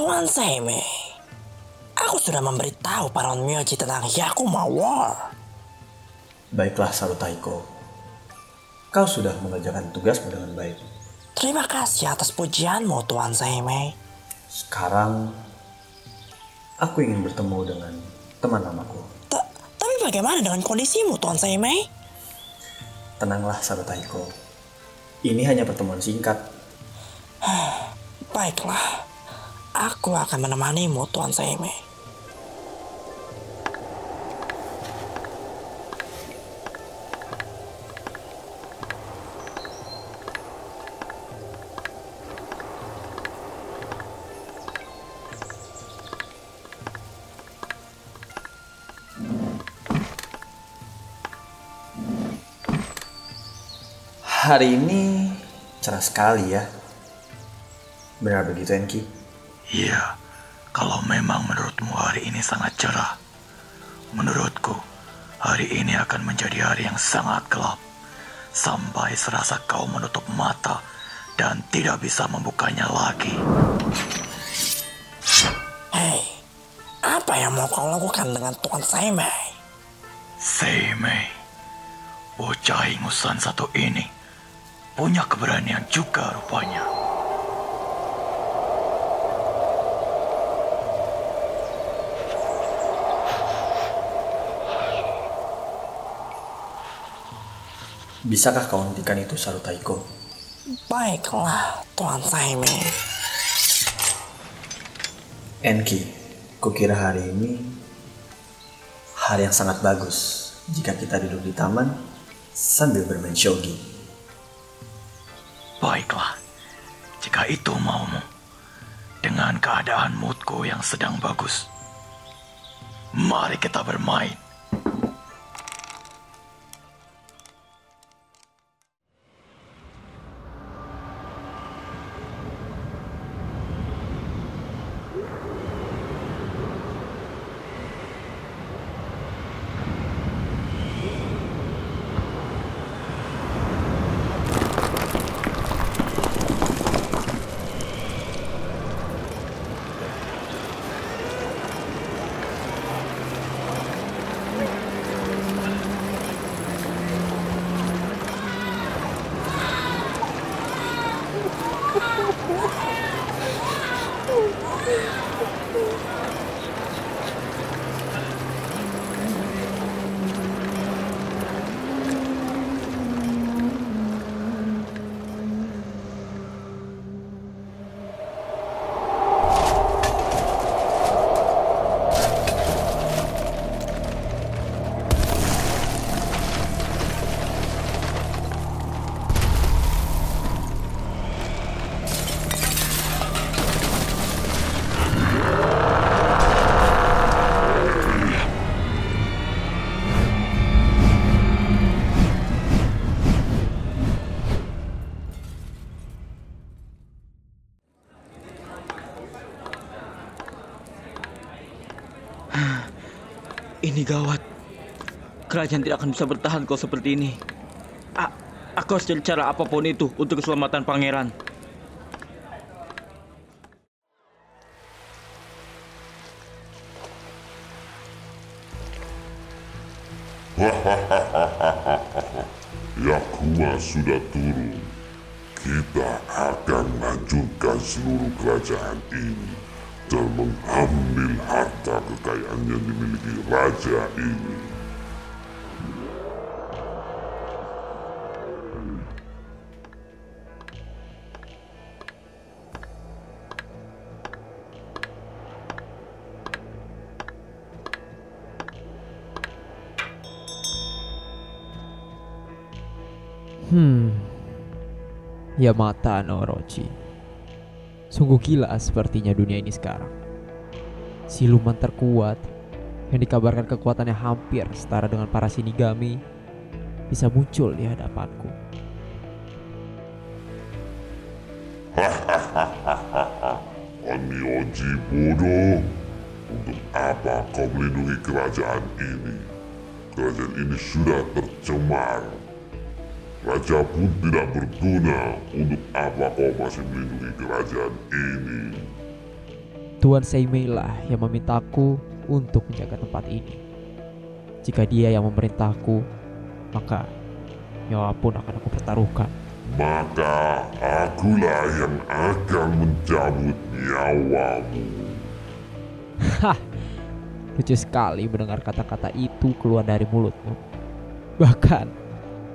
Tuan Seimei, aku sudah memberitahu para Onmyoji tentang Yakuma War. Baiklah Sarutaiko, kau sudah mengerjakan tugasmu dengan baik. Terima kasih atas pujianmu, Tuan Seimei. Sekarang, aku ingin bertemu dengan teman lamaku. Ta- tapi bagaimana dengan kondisimu, Tuan Seimei? Tenanglah Sarutaiko, ini hanya pertemuan singkat. Baiklah, aku akan menemanimu, Tuan Seimei. Hari ini cerah sekali ya. Benar begitu Enki? Iya, kalau memang menurutmu hari ini sangat cerah. Menurutku, hari ini akan menjadi hari yang sangat gelap. Sampai serasa kau menutup mata dan tidak bisa membukanya lagi. Hei, apa yang mau kau lakukan dengan Tuan Seimei? Seimei, bocah ingusan satu ini punya keberanian juga rupanya. Bisakah kau hentikan itu Sarutaiko? Baiklah, Tuan Seimei. Enki, kukira hari ini hari yang sangat bagus jika kita duduk di taman sambil bermain shogi. Baiklah, jika itu maumu, dengan keadaan moodku yang sedang bagus, mari kita bermain. Ini gawat. Kerajaan tidak akan bisa bertahan kalau seperti ini. A- aku harus cari cara apa pun itu untuk keselamatan pangeran. Yakuma sudah turun. Kita akan menghancurkan seluruh kerajaan ini dan mengambil harta kekayaan yang dimiliki raja ini. Hmm. Yamata no Orochi. Sungguh gila sepertinya dunia ini sekarang. Siluman terkuat yang dikabarkan kekuatannya hampir setara dengan para Shinigami bisa muncul di hadapanku. Onmyoji bodoh. Untuk apa kau melindungi kerajaan ini? Kerajaan ini sudah tercemar. Raja pun tidak berguna. Untuk apa kau masih melindungi kerajaan ini? Tuan Seimei lah yang memintaku untuk menjaga tempat ini. Jika dia yang memerintahku, maka nyawa pun akan aku pertaruhkan. Maka akulah yang akan mencabut nyawamu. Hah, lucu sekali mendengar kata-kata itu keluar dari mulutmu. Bahkan,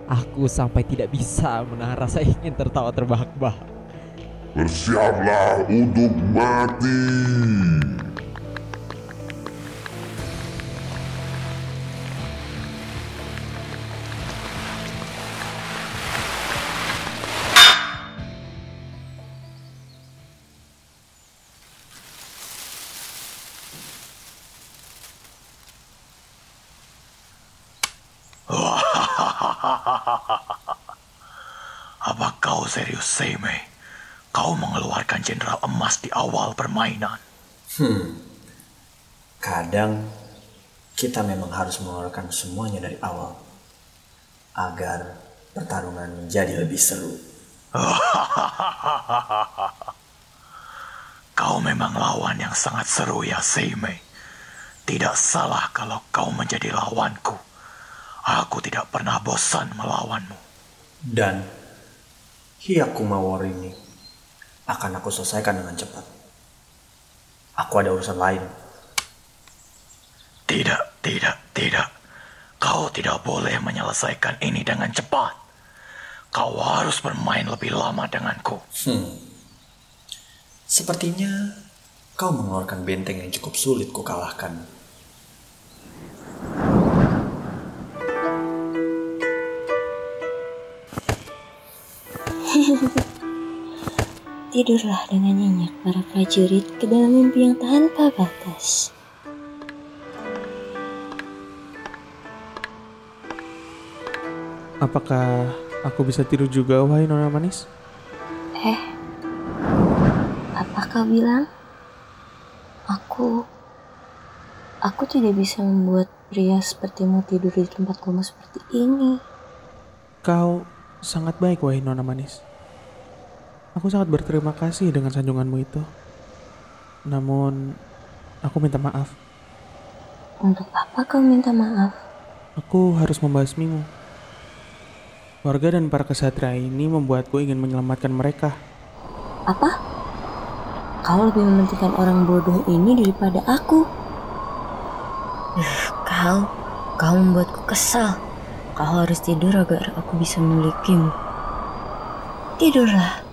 aku sampai tidak bisa menahan rasa ingin tertawa terbahak-bahak. Bersiaplah untuk mati. Apa kau serius, Seimei? Kau mengeluarkan jenderal emas di awal permainan. Kadang kita memang harus mengeluarkan semuanya dari awal agar pertarungan menjadi lebih seru. Kau memang lawan yang sangat seru ya, Seimei. Tidak salah kalau kau menjadi lawanku. Aku tidak pernah bosan melawanmu. Dan Hyakuma War ini akan aku selesaikan dengan cepat. Aku ada urusan lain. Tidak, tidak, tidak. Kau tidak boleh menyelesaikan ini dengan cepat. Kau harus bermain lebih lama denganku. Sepertinya kau mengeluarkan benteng yang cukup sulit ku kalahkan. Tidurlah dengan nyenyak para prajurit ke dalam mimpi yang tanpa batas. Apakah aku bisa tidur juga, wahai Nona Manis? Eh, apa kau bilang? Aku, aku tidak bisa membuat pria sepertimu tidur di tempat kumuh seperti ini. Kau sangat baik, wahai Nona Manis. Aku sangat berterima kasih dengan sanjunganmu itu. Namun, aku minta maaf. Untuk apa kau minta maaf? Aku harus membasmimu. Warga dan para kesatria ini membuatku ingin menyelamatkan mereka. Apa? Kau lebih mementingkan orang bodoh ini daripada aku. Kau, kau membuatku kesal. Kau harus tidur agar aku bisa memilikimu. Tidurlah.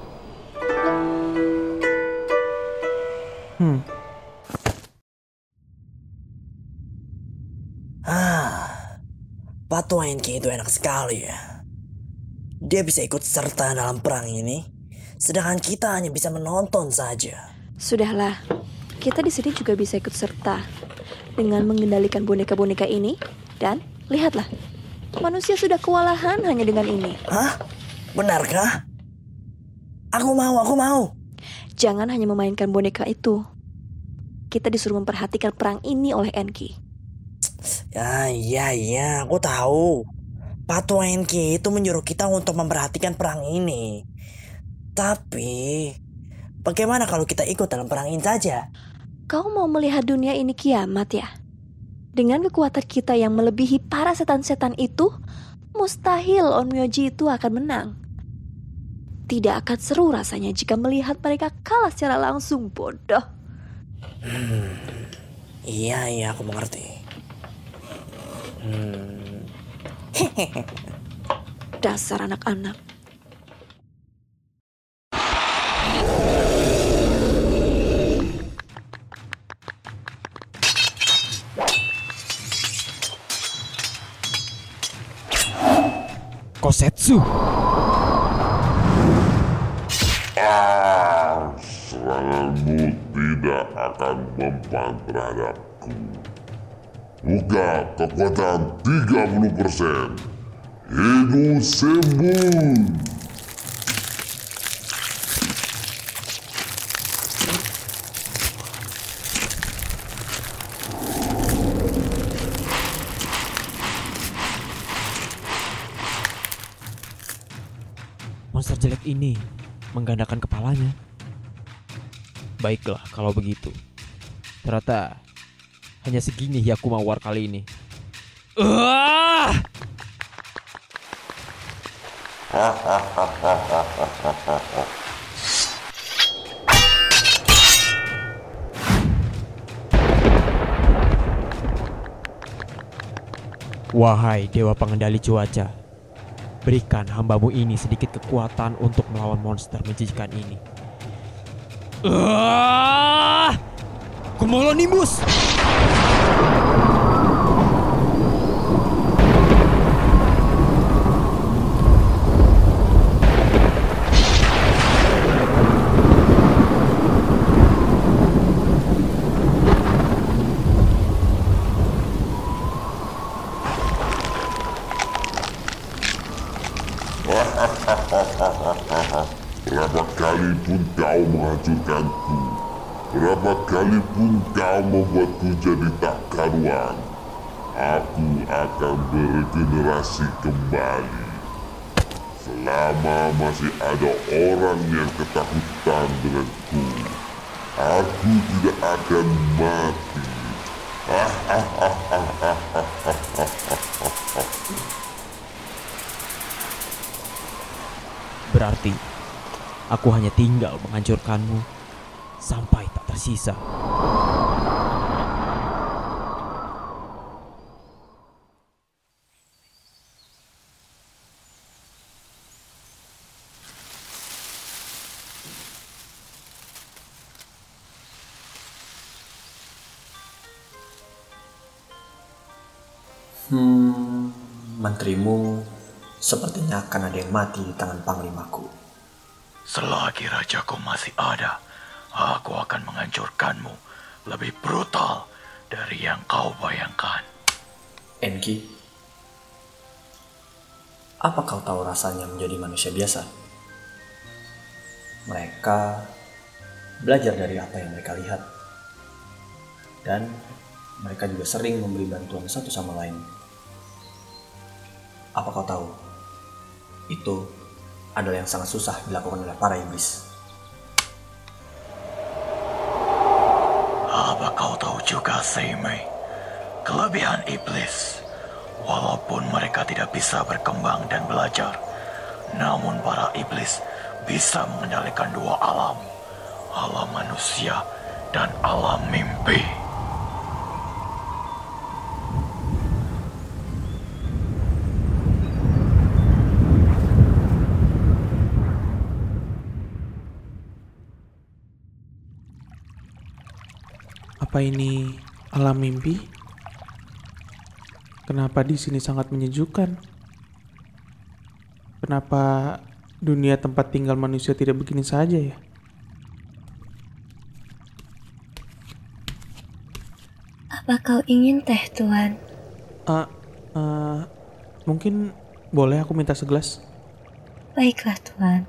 Hmm, Ah, Patu Enki itu enak sekali ya. Dia bisa ikut serta dalam perang ini, sedangkan kita hanya bisa menonton saja. Sudahlah, kita di sini juga bisa ikut serta dengan mengendalikan boneka-boneka ini dan lihatlah, manusia sudah kewalahan hanya dengan ini. Hah? Benarkah? Aku mau, aku mau. Jangan hanya memainkan boneka itu. Kita disuruh memperhatikan perang ini oleh Enki. Ya, iya, iya, aku tahu. Patu Enki itu menyuruh kita untuk memperhatikan perang ini. Tapi, bagaimana kalau kita ikut dalam perang ini saja? Kau mau melihat dunia ini kiamat ya? Dengan kekuatan kita yang melebihi para setan-setan itu, mustahil Onmyoji itu akan menang. Tidak akan seru rasanya jika melihat mereka kalah secara langsung, bodoh. Iya, iya, aku mengerti. Hmm, Dasar anak-anak. Kosetsu. Ah, tidak akan mempan terhadapku. Buka kekuatan 30%. Hino Sembun. Monster jelek ini menggandakan kepalanya. Baiklah kalau begitu. Ternyata hanya segini Hyakumo War kali ini. Ah! Wahai Dewa Pengendali Cuaca, berikan hambamu ini sedikit kekuatan untuk melawan monster menjijikan ini. Ah! Cumulonimbus! Berapa kali pun kau menghancurkanku, berapa kali pun kau membuatku jadi tak karuan, aku akan beregenerasi kembali. Selama masih ada orang yang ketakutan denganku, aku tidak akan mati. Berarti aku hanya tinggal menghancurkanmu sampai tak tersisa. Hmm, menterimu sepertinya akan ada yang mati di tangan panglimaku. Selagi rajaku masih ada, aku akan menghancurkanmu lebih brutal dari yang kau bayangkan. Enki, apa kau tahu rasanya menjadi manusia biasa? Mereka belajar dari apa yang mereka lihat. Dan mereka juga sering memberi bantuan satu sama lain. Apa kau tahu? Itu adalah yang sangat susah dilakukan oleh para iblis. Juga, Seimei? Kelebihan iblis. Walaupun mereka tidak bisa berkembang dan belajar, namun para iblis bisa mengendalikan dua alam. Alam manusia dan alam mimpi. Apa ini alam mimpi? Kenapa di sini sangat menyejukkan? Kenapa dunia tempat tinggal manusia tidak begini saja ya? Apa kau ingin teh, Tuan? Ah, ah, mungkin boleh aku minta segelas? Baiklah, Tuan.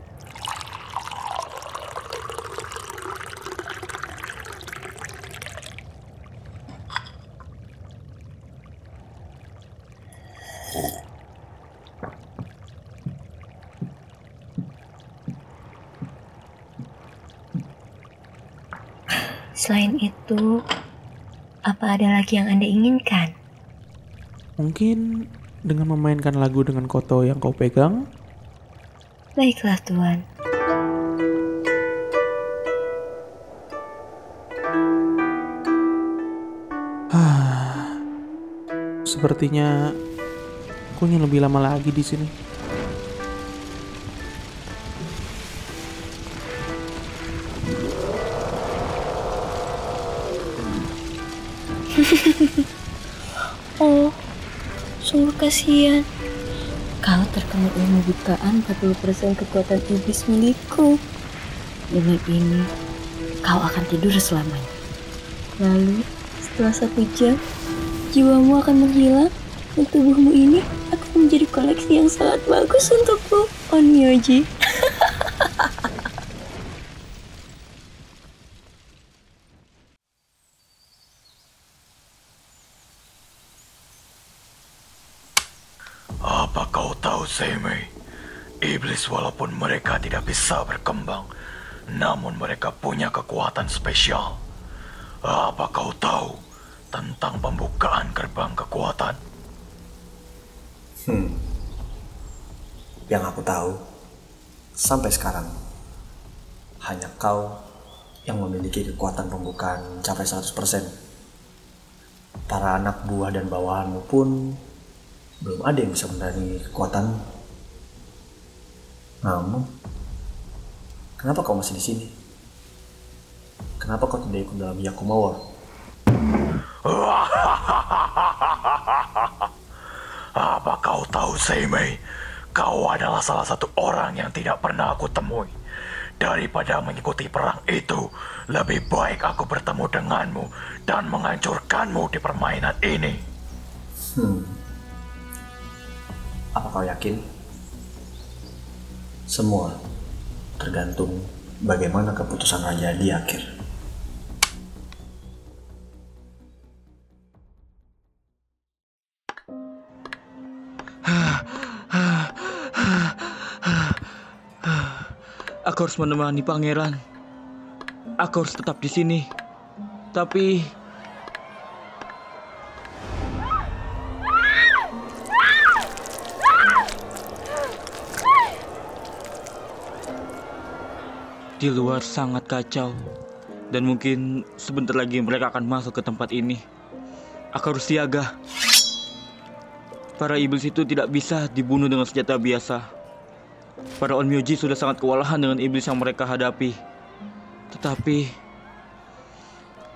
Selain itu, apa ada lagi yang Anda inginkan? Mungkin dengan memainkan lagu dengan koto yang kau pegang, Baiklah, Tuan. Ah, sepertinya aku ingin lebih lama lagi di sini. Kasihan. Kau terkena ilmu bukaan 40% kekuatan iblis milikku. Dengan ini, kau akan tidur selamanya. Lalu, setelah satu jam, jiwamu akan menghilang dan tubuhmu ini akan menjadi koleksi yang sangat bagus untukku, Onmyoji. Apa kau tahu, Seimei? Iblis walaupun mereka tidak bisa berkembang, namun mereka punya kekuatan spesial. Apa kau tahu tentang pembukaan gerbang kekuatan? Hmm. Yang aku tahu, sampai sekarang, hanya kau yang memiliki kekuatan pembukaan mencapai 100%. Para anak buah dan bawahanmu pun belum ada yang bisa menandingi kekuatan. Namun, kenapa kau masih di sini? Kenapa kau tidak ikut dalam Yakuma War? Apa kau tahu, Seimei? Kau adalah salah satu orang yang tidak pernah aku temui. Daripada mengikuti perang itu, lebih baik aku bertemu denganmu dan menghancurkanmu di permainan ini. Hmm. Apa kau yakin? Semua tergantung bagaimana keputusan Raja di akhir. Aku harus menemani pangeran. Aku harus tetap di sini. Tapi di luar sangat kacau dan mungkin sebentar lagi mereka akan masuk ke tempat ini. Aku harus siaga. Para iblis itu tidak bisa dibunuh dengan senjata biasa. Para Onmyoji sudah sangat kewalahan dengan iblis yang mereka hadapi. Tetapi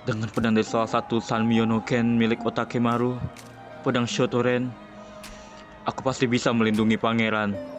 dengan pedang dari salah satu Sanmyo milik Otakemaru, pedang Shotoren, aku pasti bisa melindungi pangeran.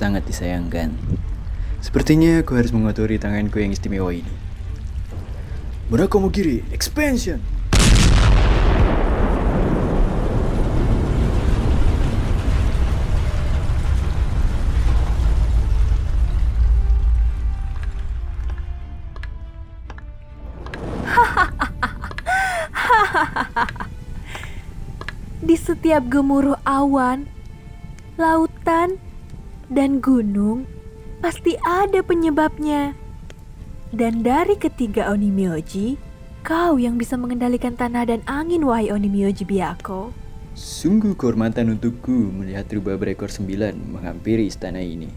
Sangat disayangkan. Sepertinya aku harus mengotori tanganku yang istimewa ini. Murakamo-giri, expansion! Di setiap gemuruh awan, lautan, dan gunung pasti ada penyebabnya. Dan dari ketiga Onimyoji, kau yang bisa mengendalikan tanah dan angin wahai Onimyoji Byaku. Sungguh kehormatan untukku melihat rubah berekor sembilan menghampiri istana ini.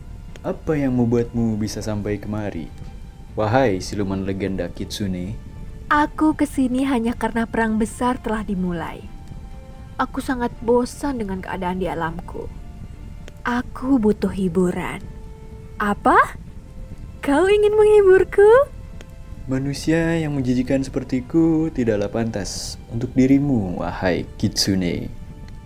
Apa yang membuatmu bisa sampai kemari? Wahai siluman legenda Kitsune, Aku ke sini hanya karena perang besar telah dimulai. Aku sangat bosan dengan keadaan di alamku. Aku butuh hiburan. Apa? Kau ingin menghiburku? manusia yang menjijikan sepertiku tidaklah pantas untuk dirimu, wahai Kitsune.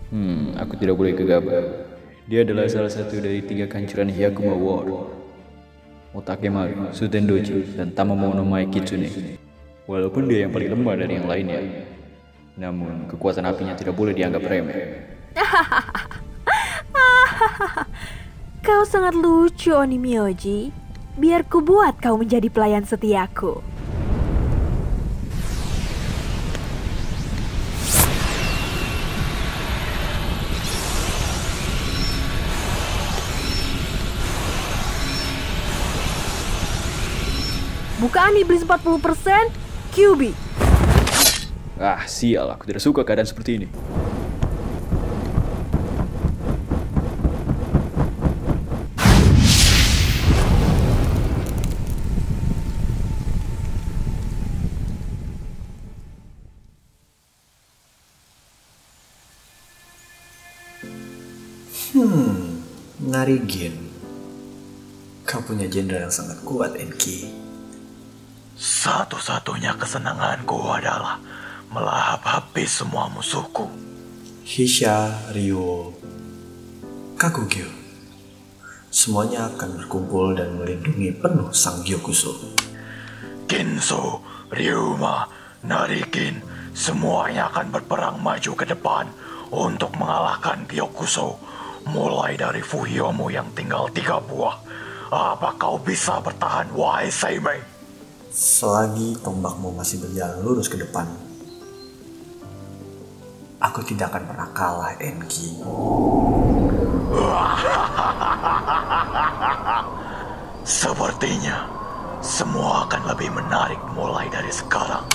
Hmm, aku tidak boleh gegabah. Dia adalah salah satu dari tiga kancuran Hyakuma War. Otakemaru, Sutendoji, dan Tamamono Mai Kitsune. Walaupun dia yang paling lemah dari yang lainnya. Namun, kekuatan apinya tidak boleh dianggap remeh. Kau sangat lucu, Onimyoji. Biar ku buat kau menjadi pelayan setiaku. Bukaan iblis 40%, QB. Ah, sial, aku tidak suka keadaan seperti ini. Narigin. Kau punya jenderal yang sangat kuat, Enki. Satu-satunya kesenanganku adalah melahap habis semua musuhku. Hisha, Ryo, Kakugyo, semuanya akan berkumpul dan melindungi penuh Sang Gyokuso. Kinso, Ryuma, Narikin, semuanya akan berperang maju ke depan untuk mengalahkan Gyokuso. Mulai dari Fuhyomu yang tinggal tiga buah. Apa kau bisa bertahan, wahai Seimei? Selagi tombakmu masih berjalan lurus ke depan, aku tidak akan pernah kalah, Enki. Sepertinya semua akan lebih menarik mulai dari sekarang.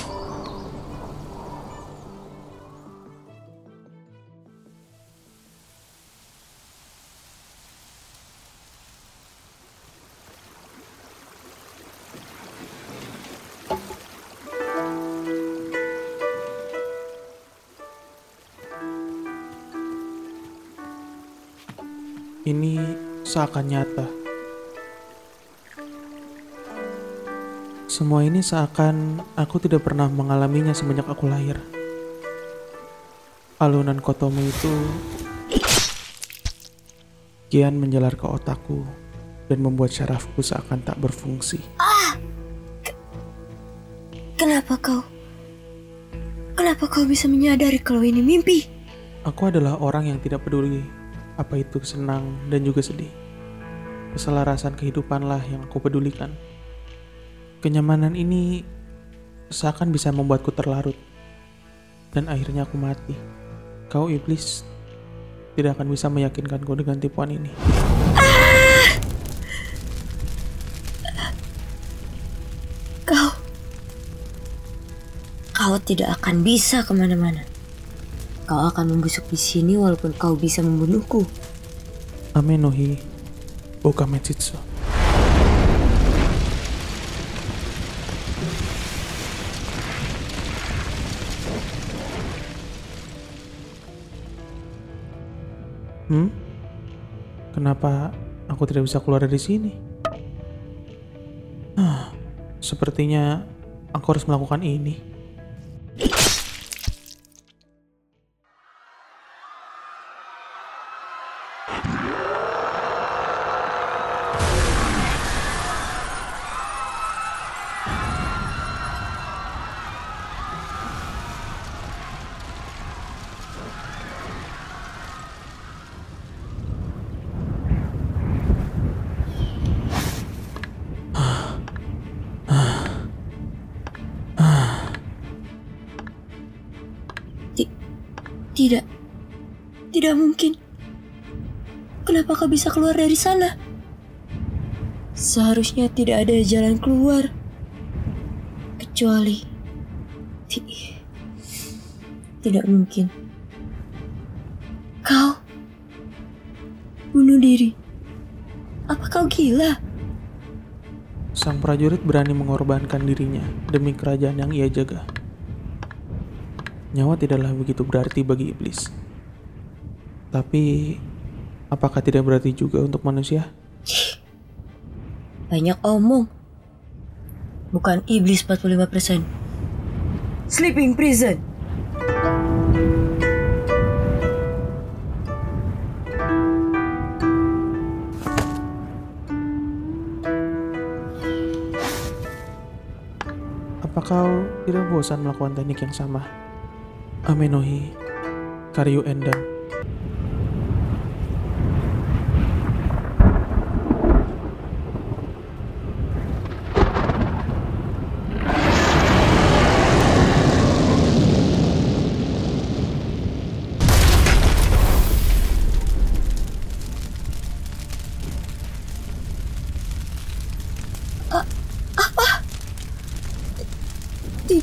Ini seakan nyata. Semua ini seakan aku tidak pernah mengalaminya semenjak aku lahir. Alunan kotomu itu kian menjalar ke otakku dan membuat syarafku seakan tak berfungsi. Kenapa kau? Kenapa kau bisa menyadari kalau ini mimpi? Aku adalah orang yang tidak peduli apa itu senang dan juga sedih. Keselarasan kehidupanlah yang aku pedulikan. Kenyamanan ini seakan bisa membuatku terlarut. Dan akhirnya aku mati. Kau iblis tidak akan bisa meyakinkanku dengan tipuan ini. Kau... Kau tidak akan bisa ke mana-mana. Kau akan membusuk di sini walaupun kau bisa membunuhku. Amenohi Okametitsu. Hmm? Kenapa aku tidak bisa keluar dari sini? Sepertinya aku harus melakukan ini. Bisa keluar dari sana? Seharusnya tidak ada jalan keluar. Kecuali... Ti- Tidak mungkin. Kau... Bunuh diri. Apa kau gila? Sang prajurit berani mengorbankan dirinya demi kerajaan yang ia jaga. Nyawa tidaklah begitu berarti bagi iblis. Tapi, apakah tidak berarti juga untuk manusia? Banyak omong. Bukan iblis 45%. Sleeping prison. Apa kau tidak bosan melakukan teknik yang sama? Amenohi, Karyu Endang.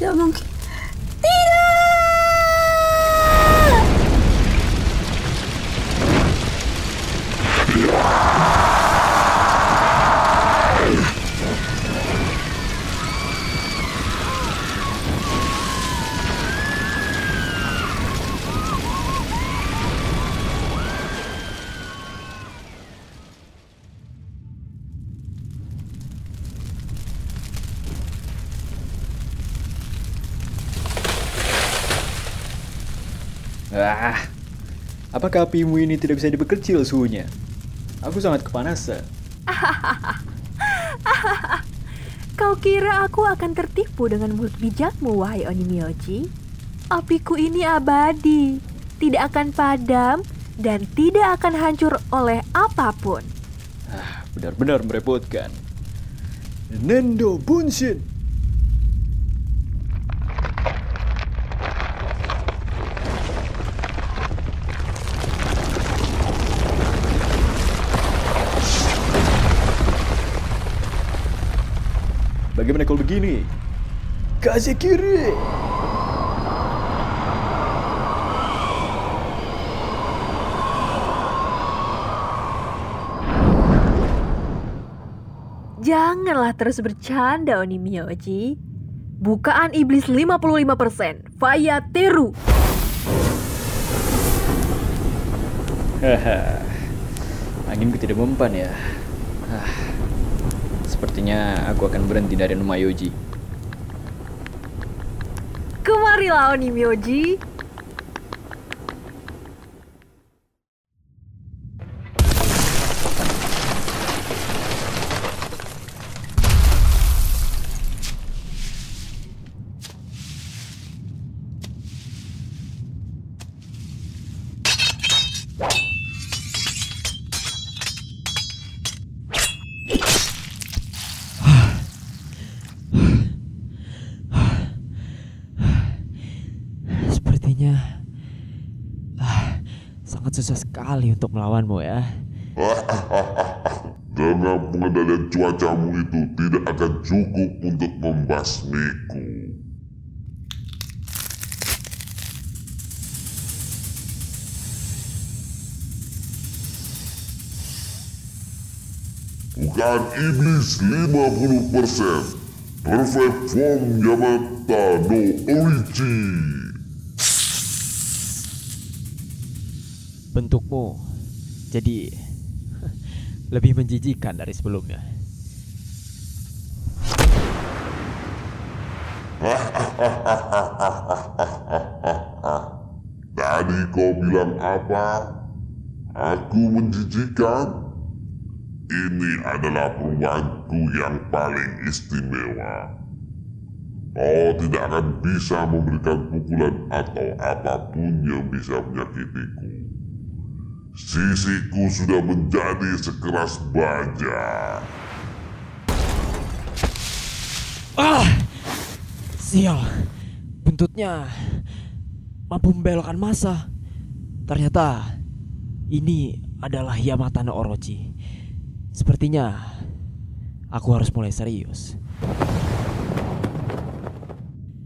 Tidak apakah apimu ini tidak bisa diperkecil suhunya? Aku sangat kepanasan. Kau kira aku akan tertipu dengan mulut bijakmu, wahai Onimyoji? Apiku ini abadi, tidak akan padam dan tidak akan hancur oleh apa pun. Ah, benar-benar merepotkan. Nendo Bunshin. Bagaimana kalau begini? Kasih kiri. Janganlah terus bercanda, Onimyoji. Bukaan iblis 55%, Faya Teru. Haha, anginku tidak mempan ya. Ah, sepertinya aku akan berhenti dari Numayoji. Kemarilah, Onimyoji. Susah sekali untuk melawanmu ya. Dengan pengendalian cuacamu itu tidak akan cukup untuk membasmiku. Bukan iblis 50%. Perfect form Yamata no Orichi. Bentukmu jadi lebih menjijikan dari sebelumnya. Tadi kau bilang apa? Aku menjijikan? Ini adalah perubahanku yang paling istimewa. Kau tidak akan bisa memberikan pukulan atau apa pun yang bisa menyakitiku. Sisiku sudah menjadi sekeras baja. Ah! Sial. Buntutnya mampu membelokkan masa. Ternyata ini adalah Yamata no Orochi. Sepertinya aku harus mulai serius.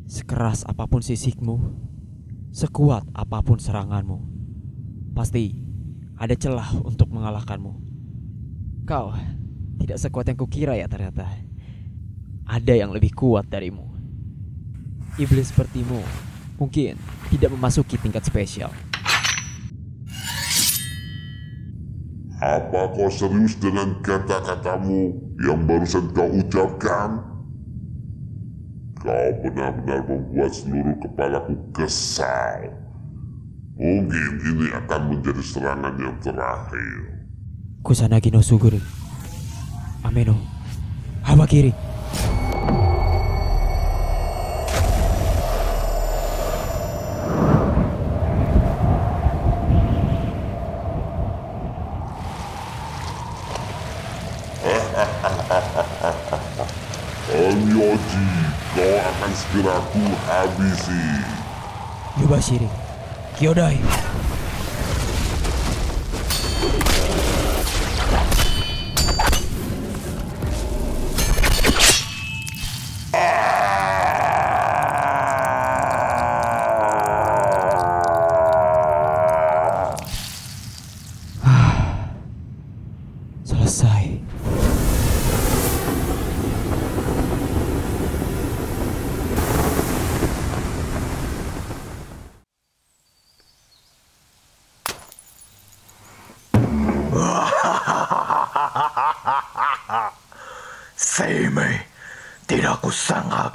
Sekeras apa pun sisikmu, sekuat apa pun seranganmu, pasti ada celah untuk mengalahkanmu. Kau tidak sekuat yang kukira ya ternyata. Ada yang lebih kuat darimu. Iblis sepertimu mungkin tidak memasuki tingkat spesial. Apa kau serius dengan kata-katamu yang barusan kau ucapkan? Kau benar-benar membuat seluruh kepalaku kesal. Mungkin ini akan menjadi serangan yang terakhir. Kusanagi no Suguru. Ameno. Hawa kiri. Onyoji, kau akan segera ku habisi. Yubashiri. Kyodai.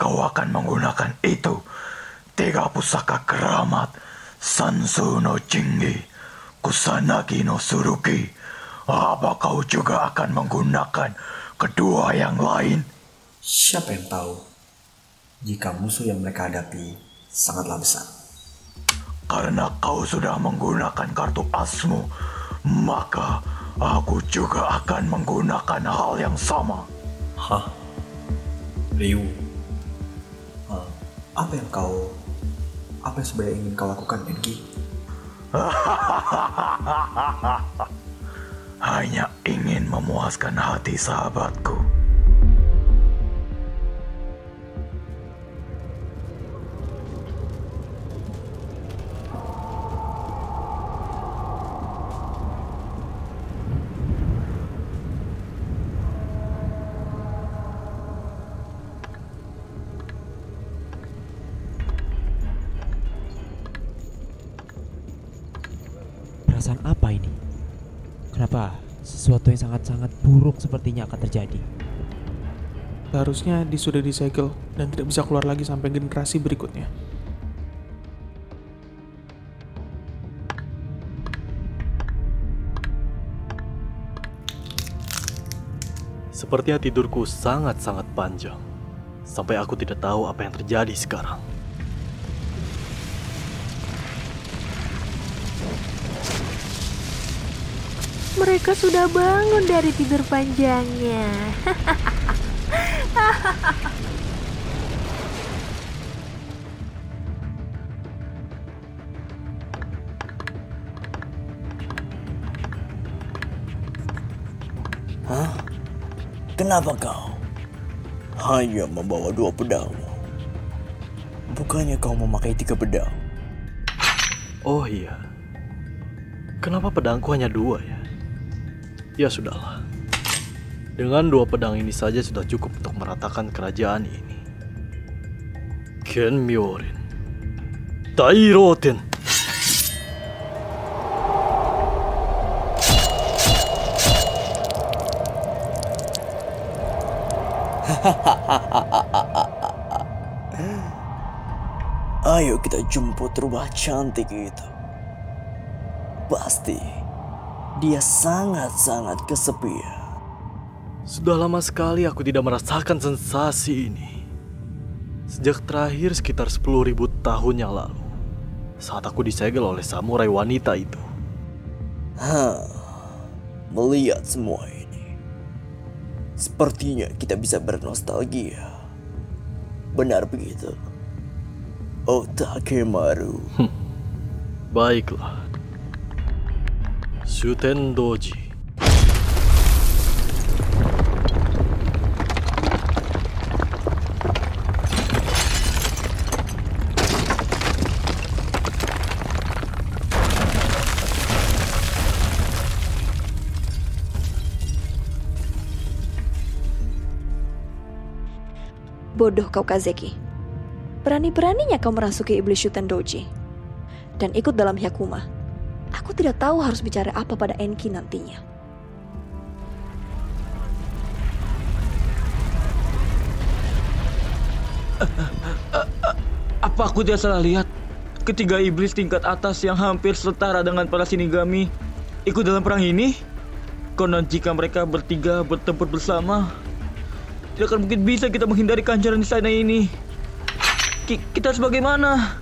Kau akan menggunakan itu. Tiga pusaka keramat, Sansu no Jinggi, Kusanagi no Suruki, Apa kau juga akan menggunakan kedua yang lain? Siapa yang tahu jika musuh yang mereka hadapi sangatlah besar. Karena kau sudah menggunakan kartu asmu, maka aku juga akan menggunakan hal yang sama. Hah? Ryu? Apa yang kau... Apa yang sebenarnya ingin kau lakukan, Enki? Hanya ingin memuaskan hati sahabatku. Perasaan apa ini? Kenapa sesuatu yang sangat-sangat buruk sepertinya akan terjadi? Seharusnya dia sudah disegel dan tidak bisa keluar lagi sampai generasi berikutnya. Sepertinya tidurku sangat-sangat panjang. Sampai aku tidak tahu apa yang terjadi sekarang. Mereka sudah bangun dari tidur panjangnya. Hah? Kenapa kau hanya membawa dua pedang? Bukannya kau memakai tiga pedang? Oh iya. Kenapa pedangku hanya dua ya? Ya sudahlah. Dengan dua pedang ini saja sudah cukup untuk meratakan kerajaan ini. Ken Myorin. Dairoten. Ayo kita jemput rumah cantik itu. Pasti dia sangat-sangat kesepian. Sudah lama sekali aku tidak merasakan sensasi ini. Sejak terakhir sekitar 10.000 tahun yang lalu. Saat aku disegel oleh samurai wanita itu. Hah, melihat semua ini. Sepertinya kita bisa bernostalgia. Benar begitu. Otakemaru. Baiklah. Shuten Doji. Bodoh kau Kazeki. Berani-beraninya kau merasuki iblis Shuten Doji. Dan ikut dalam Hyakuma. Aku tidak tahu harus bicara apa pada Enki nantinya. Apa aku tidak salah lihat? Ketiga iblis tingkat atas yang hampir setara dengan para sinigami ikut dalam perang ini? Konon jika mereka bertiga bertempur bersama, tidak akan mungkin bisa kita menghindari kancaran di sana ini. Ki- kita harus bagaimana?